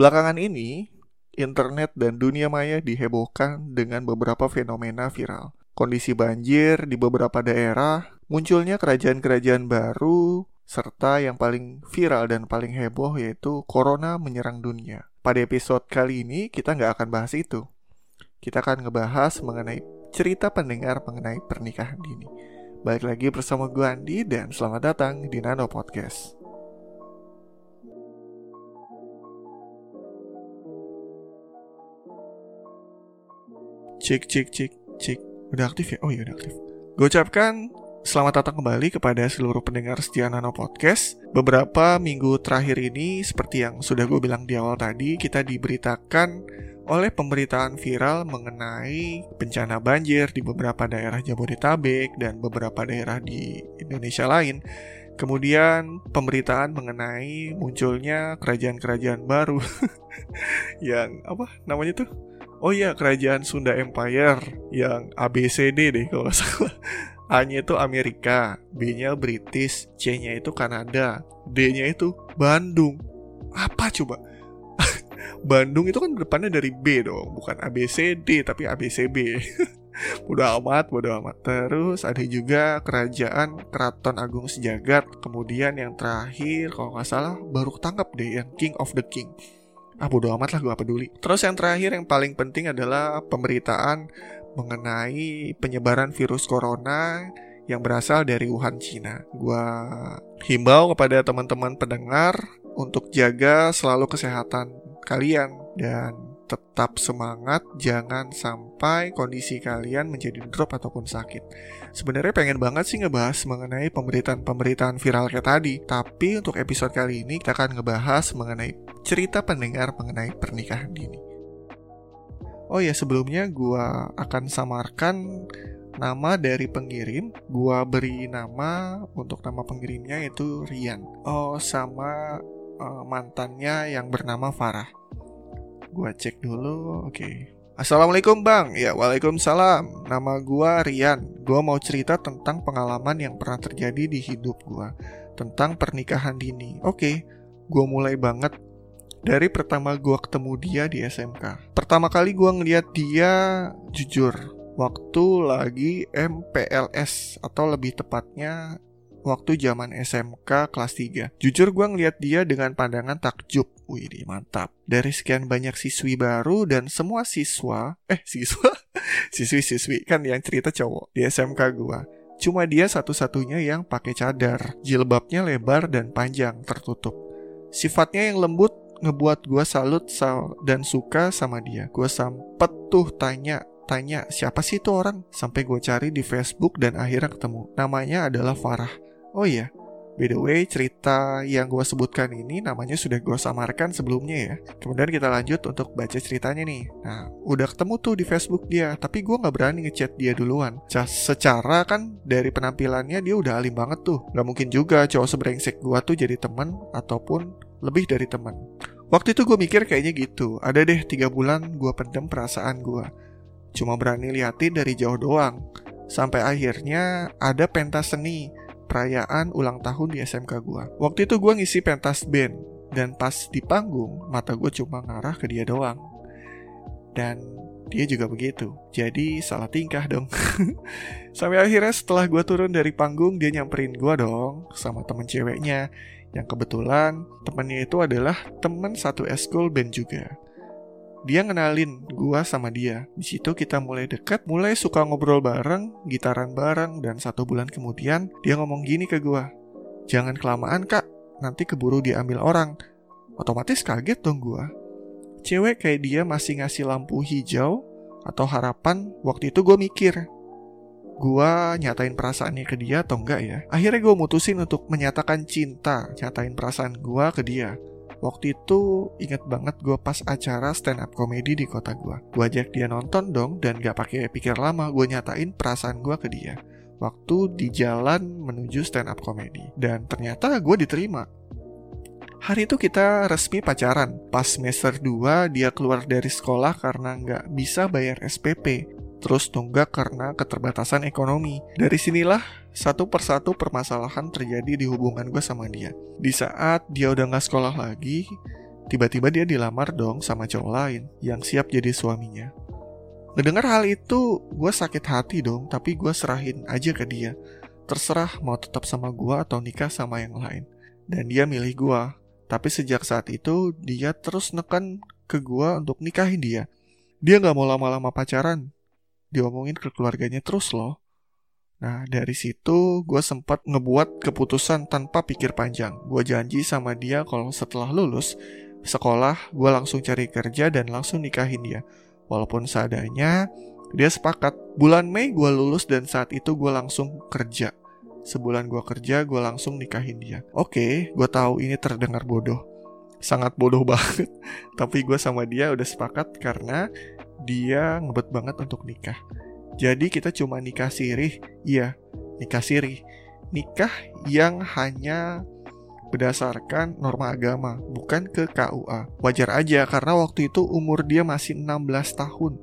Belakangan ini, internet dan dunia maya dihebohkan dengan beberapa fenomena viral. Kondisi banjir di beberapa daerah, munculnya kerajaan-kerajaan baru, serta yang paling viral dan paling heboh yaitu Corona menyerang dunia. Pada episode kali ini, kita nggak akan bahas itu. Kita akan ngebahas mengenai cerita pendengar mengenai pernikahan dini. Balik lagi bersama gue Andi dan selamat datang di Nano Podcast. Cik, cik, cik, cik. Udah aktif ya? Oh iya udah aktif. Gue ucapkan selamat datang kembali kepada seluruh pendengar setia Nano Podcast. Beberapa minggu terakhir ini, seperti yang sudah gue bilang di awal tadi, kita diberitakan oleh pemberitaan viral mengenai bencana banjir di beberapa daerah Jabodetabek dan beberapa daerah di Indonesia lain. Kemudian pemberitaan mengenai munculnya kerajaan-kerajaan baru yang apa namanya tuh? Oh iya, kerajaan Sunda Empire yang ABCD deh kalau nggak salah. A-nya itu Amerika, B-nya British, C-nya itu Kanada, D-nya itu Bandung. Apa coba? Bandung itu kan depannya dari B dong, bukan ABCD tapi ABCB. Udah amat, bodo amat. Terus ada juga kerajaan Keraton Agung Sejagat. Kemudian yang terakhir, kalau nggak salah, baru ketangkap deh yang King of the King. Ah bodo amat lah gue peduli. Terus yang terakhir yang paling penting adalah pemberitaan mengenai penyebaran virus corona yang berasal dari Wuhan, Cina. Gua himbau kepada teman-teman pendengar untuk jaga selalu kesehatan kalian dan tetap semangat, jangan sampai kondisi kalian menjadi drop ataupun sakit. Sebenarnya pengen banget sih ngebahas mengenai pemberitaan-pemberitaan viral kayak tadi, tapi untuk episode kali ini kita akan ngebahas mengenai cerita pendengar mengenai pernikahan dini. Oh ya, sebelumnya gue akan samarkan nama dari pengirim. Gue beri nama untuk nama pengirimnya yaitu Rian. Oh, sama uh, mantannya yang bernama Farah. Gua cek dulu, oke. Okay. Assalamualaikum bang, ya waalaikumsalam. Nama gua Rian. Gua mau cerita tentang pengalaman yang pernah terjadi di hidup gua tentang pernikahan dini. Oke, okay, gua mulai banget dari pertama gua ketemu dia di SMK. Pertama kali gua ngeliat dia jujur waktu lagi MPLS atau lebih tepatnya waktu zaman SMK kelas 3. Jujur gue ngeliat dia dengan pandangan takjub. Wih, mantap. Dari sekian banyak siswi baru dan semua siswa, eh siswa, siswi-siswi kan yang cerita cowok di SMK gue. Cuma dia satu-satunya yang pakai cadar, jilbabnya lebar dan panjang, tertutup. Sifatnya yang lembut ngebuat gue salut sal dan suka sama dia. Gue sempet tuh tanya tanya siapa sih itu orang sampai gue cari di Facebook dan akhirnya ketemu. Namanya adalah Farah. Oh iya, by the way cerita yang gue sebutkan ini namanya sudah gue samarkan sebelumnya ya. Kemudian kita lanjut untuk baca ceritanya nih. Nah, udah ketemu tuh di Facebook dia, tapi gue gak berani ngechat dia duluan. Secara kan dari penampilannya dia udah alim banget tuh. Gak mungkin juga cowok sebrengsek gue tuh jadi teman ataupun lebih dari teman. Waktu itu gue mikir kayaknya gitu. Ada deh tiga bulan gue pendem perasaan gue. Cuma berani liatin dari jauh doang. Sampai akhirnya ada pentas seni perayaan ulang tahun di SMK gue. Waktu itu gue ngisi pentas band, dan pas di panggung, mata gue cuma ngarah ke dia doang. Dan dia juga begitu. Jadi salah tingkah dong. Sampai akhirnya setelah gue turun dari panggung, dia nyamperin gue dong sama temen ceweknya. Yang kebetulan temennya itu adalah temen satu eskul band juga dia ngenalin gua sama dia. Di situ kita mulai dekat, mulai suka ngobrol bareng, gitaran bareng, dan satu bulan kemudian dia ngomong gini ke gua, jangan kelamaan kak, nanti keburu diambil orang. Otomatis kaget dong gua. Cewek kayak dia masih ngasih lampu hijau atau harapan, waktu itu gue mikir, gua nyatain perasaannya ke dia atau enggak ya. Akhirnya gue mutusin untuk menyatakan cinta, nyatain perasaan gua ke dia. Waktu itu inget banget gue pas acara stand up comedy di kota gue. Gue ajak dia nonton dong dan gak pakai pikir lama gue nyatain perasaan gue ke dia. Waktu di jalan menuju stand up comedy. Dan ternyata gue diterima. Hari itu kita resmi pacaran. Pas semester 2 dia keluar dari sekolah karena nggak bisa bayar SPP terus tunggak karena keterbatasan ekonomi. Dari sinilah satu persatu permasalahan terjadi di hubungan gue sama dia. Di saat dia udah gak sekolah lagi, tiba-tiba dia dilamar dong sama cowok lain yang siap jadi suaminya. Ngedengar hal itu, gue sakit hati dong, tapi gue serahin aja ke dia. Terserah mau tetap sama gue atau nikah sama yang lain. Dan dia milih gue. Tapi sejak saat itu, dia terus neken ke gue untuk nikahin dia. Dia gak mau lama-lama pacaran. Diomongin ke keluarganya terus loh. Nah, dari situ gue sempat ngebuat keputusan tanpa pikir panjang. Gue janji sama dia kalau setelah lulus sekolah, gue langsung cari kerja dan langsung nikahin dia. Walaupun seadanya, dia sepakat. Bulan Mei gue lulus dan saat itu gue langsung kerja. Sebulan gue kerja, gue langsung nikahin dia. Oke, gue tahu ini terdengar bodoh. Sangat bodoh banget. Tapi gue sama dia udah sepakat karena dia ngebet banget untuk nikah. Jadi kita cuma nikah sirih. Iya, nikah sirih. Nikah yang hanya berdasarkan norma agama, bukan ke KUA. Wajar aja karena waktu itu umur dia masih 16 tahun.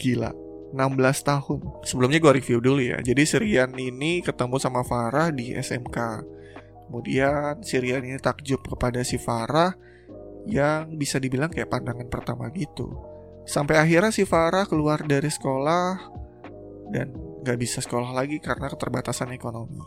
Gila, 16 tahun. Sebelumnya gue review dulu ya. Jadi Sirian ini ketemu sama Farah di SMK. Kemudian Sirian ini takjub kepada si Farah yang bisa dibilang kayak pandangan pertama gitu. Sampai akhirnya si Farah keluar dari sekolah dan gak bisa sekolah lagi karena keterbatasan ekonomi.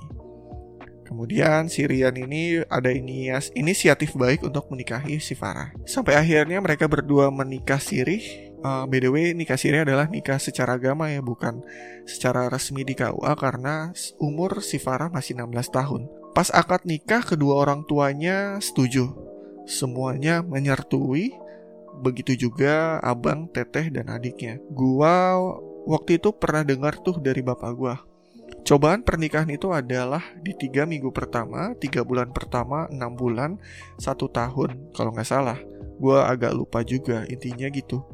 Kemudian si Rian ini ada inias, inisiatif baik untuk menikahi si Farah. Sampai akhirnya mereka berdua menikah sirih. Uh, by the way, nikah sirih adalah nikah secara agama ya, bukan secara resmi di KUA karena umur si Farah masih 16 tahun. Pas akad nikah, kedua orang tuanya setuju. Semuanya menyertui, begitu juga abang, teteh, dan adiknya. Gua waktu itu pernah dengar tuh dari bapak gua Cobaan pernikahan itu adalah di tiga minggu pertama, tiga bulan pertama, enam bulan, satu tahun, kalau nggak salah. Gue agak lupa juga, intinya gitu.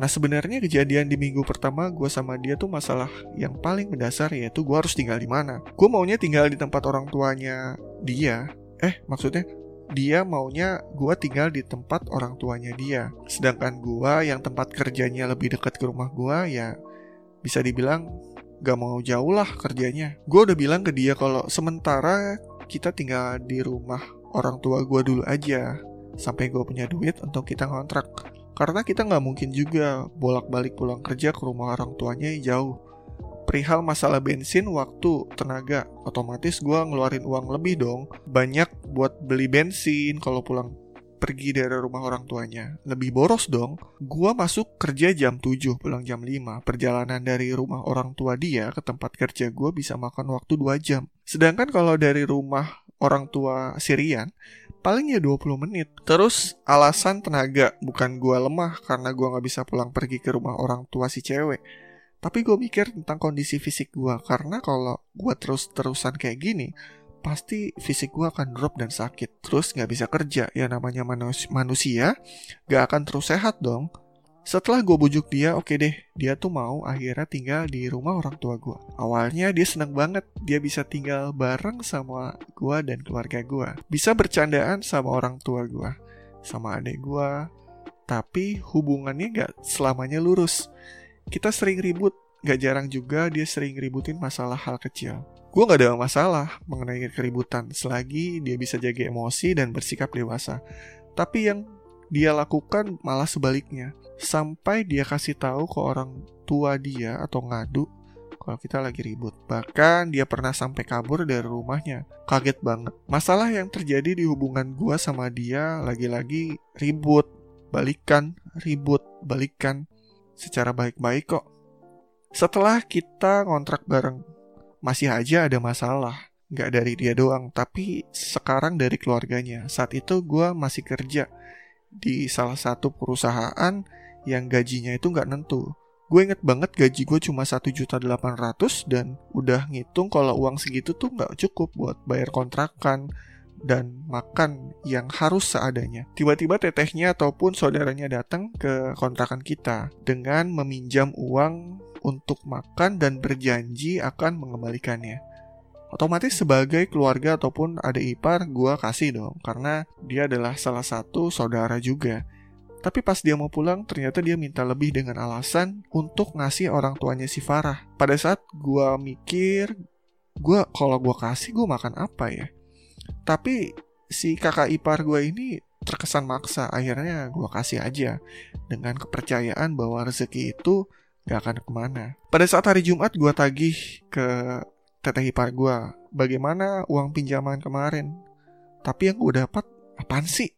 Nah sebenarnya kejadian di minggu pertama gue sama dia tuh masalah yang paling mendasar yaitu gue harus tinggal di mana. Gue maunya tinggal di tempat orang tuanya dia. Eh maksudnya dia maunya gue tinggal di tempat orang tuanya dia. Sedangkan gue yang tempat kerjanya lebih dekat ke rumah gue ya bisa dibilang gak mau jauh lah kerjanya. Gue udah bilang ke dia kalau sementara kita tinggal di rumah orang tua gue dulu aja sampai gue punya duit untuk kita kontrak. Karena kita nggak mungkin juga bolak-balik pulang kerja ke rumah orang tuanya jauh. Perihal masalah bensin, waktu, tenaga, otomatis gue ngeluarin uang lebih dong. Banyak buat beli bensin kalau pulang pergi dari rumah orang tuanya. Lebih boros dong. Gua masuk kerja jam 7, pulang jam 5. Perjalanan dari rumah orang tua dia ke tempat kerja gua bisa makan waktu 2 jam. Sedangkan kalau dari rumah orang tua Sirian, paling ya 20 menit. Terus alasan tenaga, bukan gua lemah karena gua nggak bisa pulang pergi ke rumah orang tua si cewek. Tapi gue mikir tentang kondisi fisik gue, karena kalau gue terus-terusan kayak gini, pasti fisik gue akan drop dan sakit. Terus nggak bisa kerja, ya namanya manusia, gak akan terus sehat dong. Setelah gue bujuk dia, oke okay deh, dia tuh mau akhirnya tinggal di rumah orang tua gue. Awalnya dia seneng banget, dia bisa tinggal bareng sama gue dan keluarga gue. Bisa bercandaan sama orang tua gue, sama adik gue. Tapi hubungannya gak selamanya lurus. Kita sering ribut, gak jarang juga dia sering ributin masalah hal kecil. Gue gak ada masalah mengenai keributan selagi dia bisa jaga emosi dan bersikap dewasa. Tapi yang dia lakukan malah sebaliknya. Sampai dia kasih tahu ke orang tua dia atau ngadu kalau kita lagi ribut. Bahkan dia pernah sampai kabur dari rumahnya. Kaget banget. Masalah yang terjadi di hubungan gue sama dia lagi-lagi ribut, balikan, ribut, balikan. Secara baik-baik kok. Setelah kita kontrak bareng masih aja ada masalah. Gak dari dia doang, tapi sekarang dari keluarganya. Saat itu gue masih kerja di salah satu perusahaan yang gajinya itu gak nentu. Gue inget banget gaji gue cuma juta ratus dan udah ngitung kalau uang segitu tuh gak cukup buat bayar kontrakan dan makan yang harus seadanya. Tiba-tiba tetehnya ataupun saudaranya datang ke kontrakan kita dengan meminjam uang untuk makan dan berjanji akan mengembalikannya. Otomatis sebagai keluarga ataupun adik ipar gue kasih dong karena dia adalah salah satu saudara juga. Tapi pas dia mau pulang ternyata dia minta lebih dengan alasan untuk ngasih orang tuanya si Farah. Pada saat gue mikir, gue kalau gue kasih gue makan apa ya? Tapi si kakak ipar gue ini terkesan maksa. Akhirnya gue kasih aja dengan kepercayaan bahwa rezeki itu gak akan ke mana. Pada saat hari Jumat gue tagih ke teteh ipar gue. Bagaimana uang pinjaman kemarin? Tapi yang gue dapat apaan sih?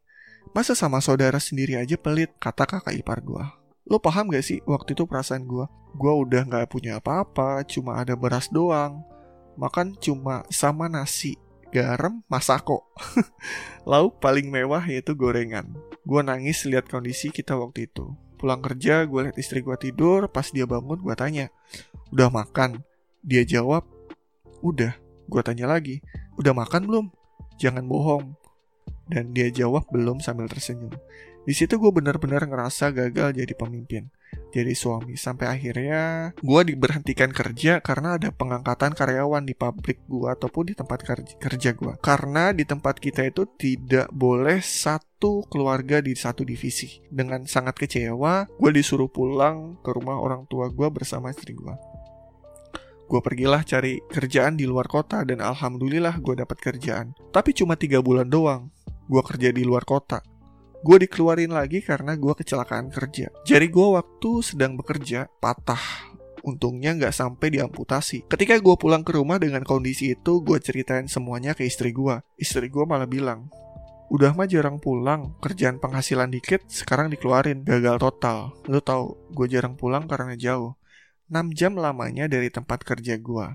Masa sama saudara sendiri aja pelit, kata kakak ipar gue. Lo paham gak sih waktu itu perasaan gue? Gue udah gak punya apa-apa, cuma ada beras doang. Makan cuma sama nasi, garam, masako. Lauk paling mewah yaitu gorengan. Gue nangis lihat kondisi kita waktu itu. Pulang kerja, gue lihat istri gue tidur. Pas dia bangun, gue tanya, udah makan? Dia jawab, udah. Gue tanya lagi, udah makan belum? Jangan bohong. Dan dia jawab belum sambil tersenyum. Di situ gue benar-benar ngerasa gagal jadi pemimpin jadi suami sampai akhirnya gue diberhentikan kerja karena ada pengangkatan karyawan di pabrik gue ataupun di tempat kerja gue karena di tempat kita itu tidak boleh satu keluarga di satu divisi dengan sangat kecewa gue disuruh pulang ke rumah orang tua gue bersama istri gue Gue pergilah cari kerjaan di luar kota dan alhamdulillah gue dapat kerjaan. Tapi cuma tiga bulan doang. Gue kerja di luar kota gue dikeluarin lagi karena gue kecelakaan kerja. Jari gue waktu sedang bekerja patah. Untungnya nggak sampai diamputasi. Ketika gue pulang ke rumah dengan kondisi itu, gue ceritain semuanya ke istri gue. Istri gue malah bilang, udah mah jarang pulang, kerjaan penghasilan dikit, sekarang dikeluarin, gagal total. Lo tau, gue jarang pulang karena jauh. 6 jam lamanya dari tempat kerja gue.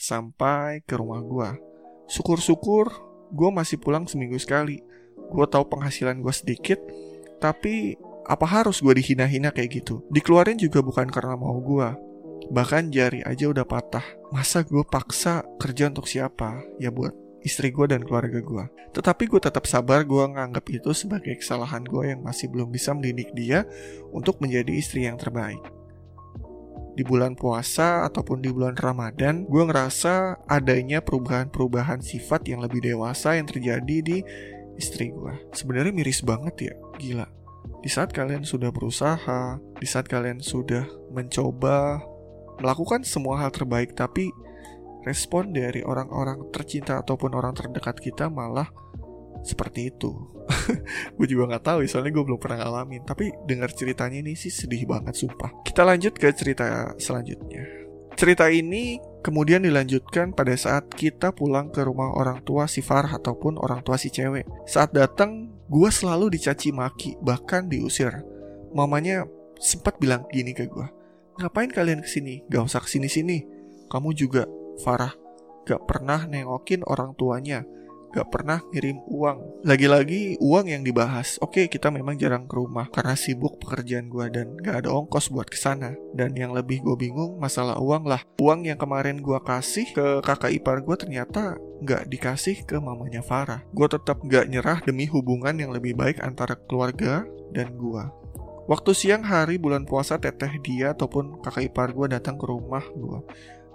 Sampai ke rumah gue. Syukur-syukur, gue masih pulang seminggu sekali gue tahu penghasilan gue sedikit tapi apa harus gue dihina-hina kayak gitu? Dikeluarin juga bukan karena mau gue bahkan jari aja udah patah. Masa gue paksa kerja untuk siapa? Ya buat istri gue dan keluarga gue tetapi gue tetap sabar gue nganggap itu sebagai kesalahan gue yang masih belum bisa mendidik dia untuk menjadi istri yang terbaik. Di bulan puasa ataupun di bulan Ramadan, gue ngerasa adanya perubahan-perubahan sifat yang lebih dewasa yang terjadi di istri gue. Sebenarnya miris banget ya, gila. Di saat kalian sudah berusaha, di saat kalian sudah mencoba melakukan semua hal terbaik, tapi respon dari orang-orang tercinta ataupun orang terdekat kita malah seperti itu. gue juga nggak tahu, soalnya gue belum pernah ngalamin. Tapi dengar ceritanya ini sih sedih banget, sumpah. Kita lanjut ke cerita selanjutnya. Cerita ini kemudian dilanjutkan pada saat kita pulang ke rumah orang tua si Farah ataupun orang tua si cewek. Saat datang, gue selalu dicaci maki, bahkan diusir. Mamanya sempat bilang gini ke gue, ngapain kalian ke sini? Gak usah ke sini-sini. Kamu juga, Farah, gak pernah nengokin orang tuanya gak pernah ngirim uang. Lagi-lagi uang yang dibahas. Oke, kita memang jarang ke rumah karena sibuk pekerjaan gue dan gak ada ongkos buat ke sana. Dan yang lebih gue bingung masalah uang lah. Uang yang kemarin gue kasih ke kakak ipar gue ternyata gak dikasih ke mamanya Farah. Gue tetap gak nyerah demi hubungan yang lebih baik antara keluarga dan gue. Waktu siang hari bulan puasa teteh dia ataupun kakak ipar gue datang ke rumah gue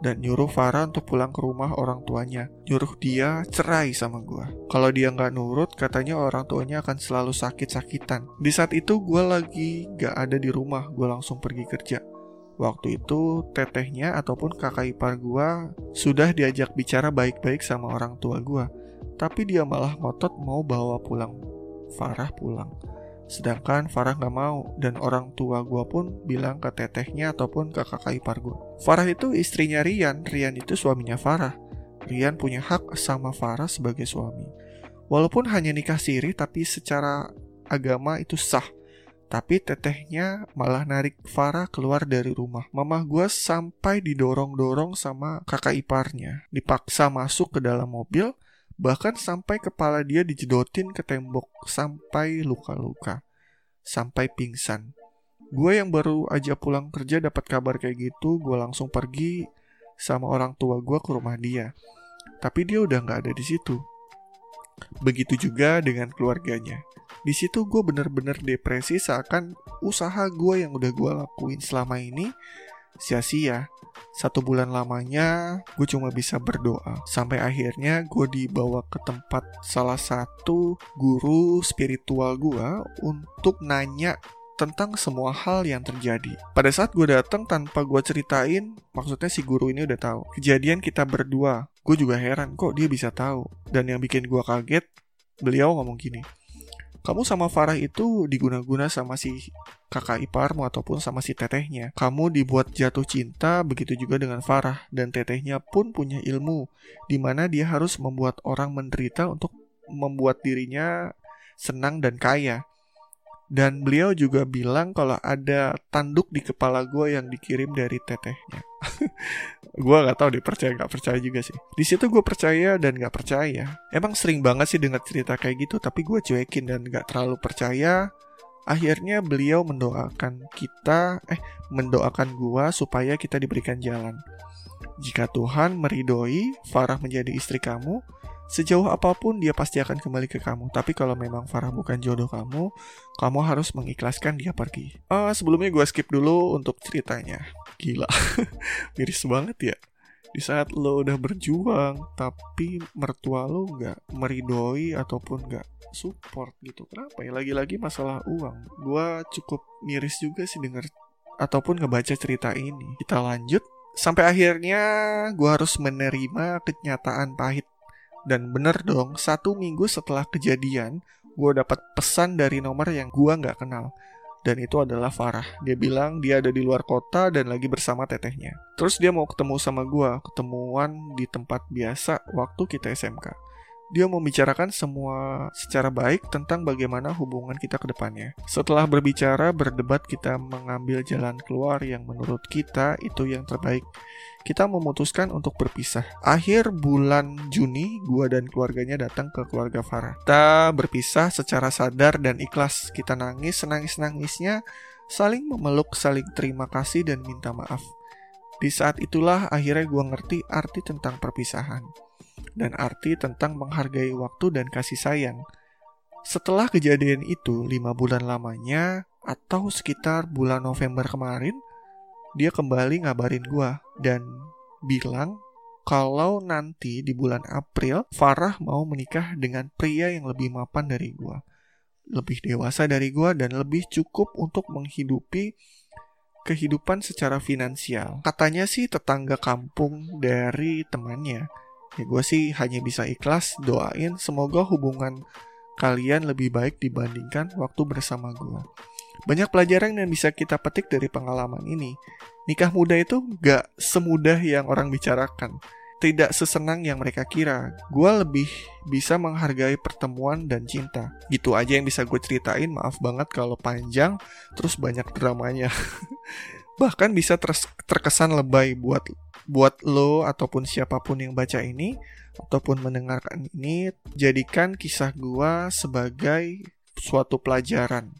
dan nyuruh Farah untuk pulang ke rumah orang tuanya. Nyuruh dia cerai sama gue. Kalau dia nggak nurut, katanya orang tuanya akan selalu sakit-sakitan. Di saat itu gue lagi gak ada di rumah, gue langsung pergi kerja. Waktu itu tetehnya ataupun kakak ipar gue sudah diajak bicara baik-baik sama orang tua gue. Tapi dia malah ngotot mau bawa pulang. Farah pulang. Sedangkan Farah gak mau dan orang tua gue pun bilang ke tetehnya ataupun ke kakak ipar gue. Farah itu istrinya Rian, Rian itu suaminya Farah. Rian punya hak sama Farah sebagai suami. Walaupun hanya nikah siri tapi secara agama itu sah. Tapi tetehnya malah narik Farah keluar dari rumah. Mamah gue sampai didorong-dorong sama kakak iparnya. Dipaksa masuk ke dalam mobil Bahkan sampai kepala dia dijedotin ke tembok sampai luka-luka. Sampai pingsan. Gue yang baru aja pulang kerja dapat kabar kayak gitu, gue langsung pergi sama orang tua gue ke rumah dia. Tapi dia udah gak ada di situ. Begitu juga dengan keluarganya. Di situ gue bener-bener depresi seakan usaha gue yang udah gue lakuin selama ini sia-sia satu bulan lamanya gue cuma bisa berdoa sampai akhirnya gue dibawa ke tempat salah satu guru spiritual gue untuk nanya tentang semua hal yang terjadi. Pada saat gue datang tanpa gue ceritain, maksudnya si guru ini udah tahu kejadian kita berdua. Gue juga heran kok dia bisa tahu. Dan yang bikin gue kaget, beliau ngomong gini, Kamu sama Farah itu diguna-guna sama si kakak iparmu ataupun sama si tetehnya. Kamu dibuat jatuh cinta, begitu juga dengan Farah. Dan tetehnya pun punya ilmu, di mana dia harus membuat orang menderita untuk membuat dirinya senang dan kaya. Dan beliau juga bilang kalau ada tanduk di kepala gue yang dikirim dari tetehnya. gue gak tahu deh percaya gak percaya juga sih. Di situ gue percaya dan gak percaya. Emang sering banget sih dengar cerita kayak gitu, tapi gue cuekin dan gak terlalu percaya. Akhirnya beliau mendoakan kita, eh mendoakan gue supaya kita diberikan jalan. Jika Tuhan meridoi Farah menjadi istri kamu, Sejauh apa pun dia pasti akan kembali ke kamu. Tapi kalau memang Farah bukan jodoh kamu, kamu harus mengikhlaskan dia pergi. Uh, sebelumnya gue skip dulu untuk ceritanya. Gila, miris banget ya. Di saat lo udah berjuang, tapi mertua lo nggak meridoi ataupun nggak support gitu. Kenapa ya? Lagi-lagi masalah uang. Gue cukup miris juga sih denger ataupun ngebaca cerita ini. Kita lanjut. Sampai akhirnya gue harus menerima kenyataan pahit dan bener dong, satu minggu setelah kejadian, gue dapat pesan dari nomor yang gue nggak kenal. Dan itu adalah Farah. Dia bilang dia ada di luar kota dan lagi bersama tetehnya. Terus dia mau ketemu sama gue, ketemuan di tempat biasa waktu kita SMK dia membicarakan semua secara baik tentang bagaimana hubungan kita ke depannya. Setelah berbicara, berdebat, kita mengambil jalan keluar yang menurut kita itu yang terbaik. Kita memutuskan untuk berpisah. Akhir bulan Juni, gua dan keluarganya datang ke keluarga Farah. Kita berpisah secara sadar dan ikhlas. Kita nangis, senangis-nangisnya, saling memeluk, saling terima kasih dan minta maaf. Di saat itulah akhirnya gua ngerti arti tentang perpisahan dan arti tentang menghargai waktu dan kasih sayang. Setelah kejadian itu, lima bulan lamanya, atau sekitar bulan November kemarin, dia kembali ngabarin gua dan bilang kalau nanti di bulan April Farah mau menikah dengan pria yang lebih mapan dari gua, lebih dewasa dari gua dan lebih cukup untuk menghidupi kehidupan secara finansial. Katanya sih tetangga kampung dari temannya ya gue sih hanya bisa ikhlas doain semoga hubungan kalian lebih baik dibandingkan waktu bersama gue. Banyak pelajaran yang bisa kita petik dari pengalaman ini. Nikah muda itu gak semudah yang orang bicarakan. Tidak sesenang yang mereka kira. Gue lebih bisa menghargai pertemuan dan cinta. Gitu aja yang bisa gue ceritain. Maaf banget kalau panjang, terus banyak dramanya. Bahkan bisa terkesan lebay buat buat lo ataupun siapa pun yang baca ini ataupun mendengarkan ini jadikan kisah gua sebagai suatu pelajaran.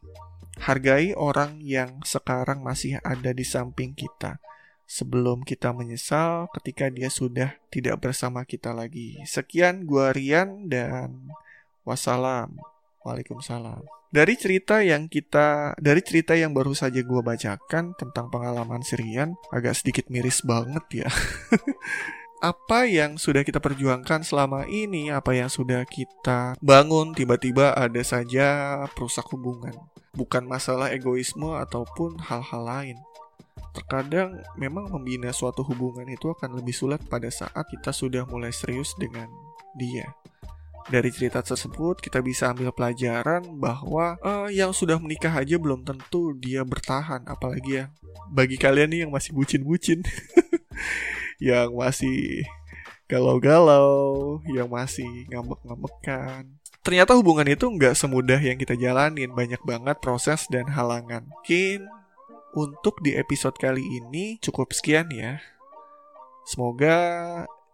Hargai orang yang sekarang masih ada di samping kita sebelum kita menyesal ketika dia sudah tidak bersama kita lagi. Sekian gua Rian dan wassalam. Waalaikumsalam. Dari cerita yang kita, dari cerita yang baru saja gue bacakan tentang pengalaman Sirian, agak sedikit miris banget ya. apa yang sudah kita perjuangkan selama ini, apa yang sudah kita bangun, tiba-tiba ada saja perusak hubungan. Bukan masalah egoisme ataupun hal-hal lain. Terkadang memang membina suatu hubungan itu akan lebih sulit pada saat kita sudah mulai serius dengan dia. Dari cerita tersebut kita bisa ambil pelajaran bahwa uh, yang sudah menikah aja belum tentu dia bertahan, apalagi ya bagi kalian nih yang masih bucin-bucin, yang masih galau-galau, yang masih ngambek-ngambekan. Ternyata hubungan itu nggak semudah yang kita jalanin, banyak banget proses dan halangan. Mungkin untuk di episode kali ini cukup sekian ya. Semoga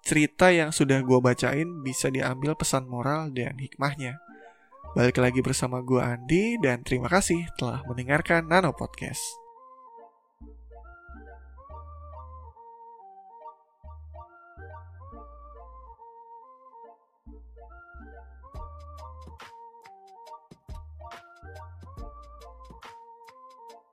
cerita yang sudah gue bacain bisa diambil pesan moral dan hikmahnya. Balik lagi bersama gue Andi dan terima kasih telah mendengarkan Nano Podcast.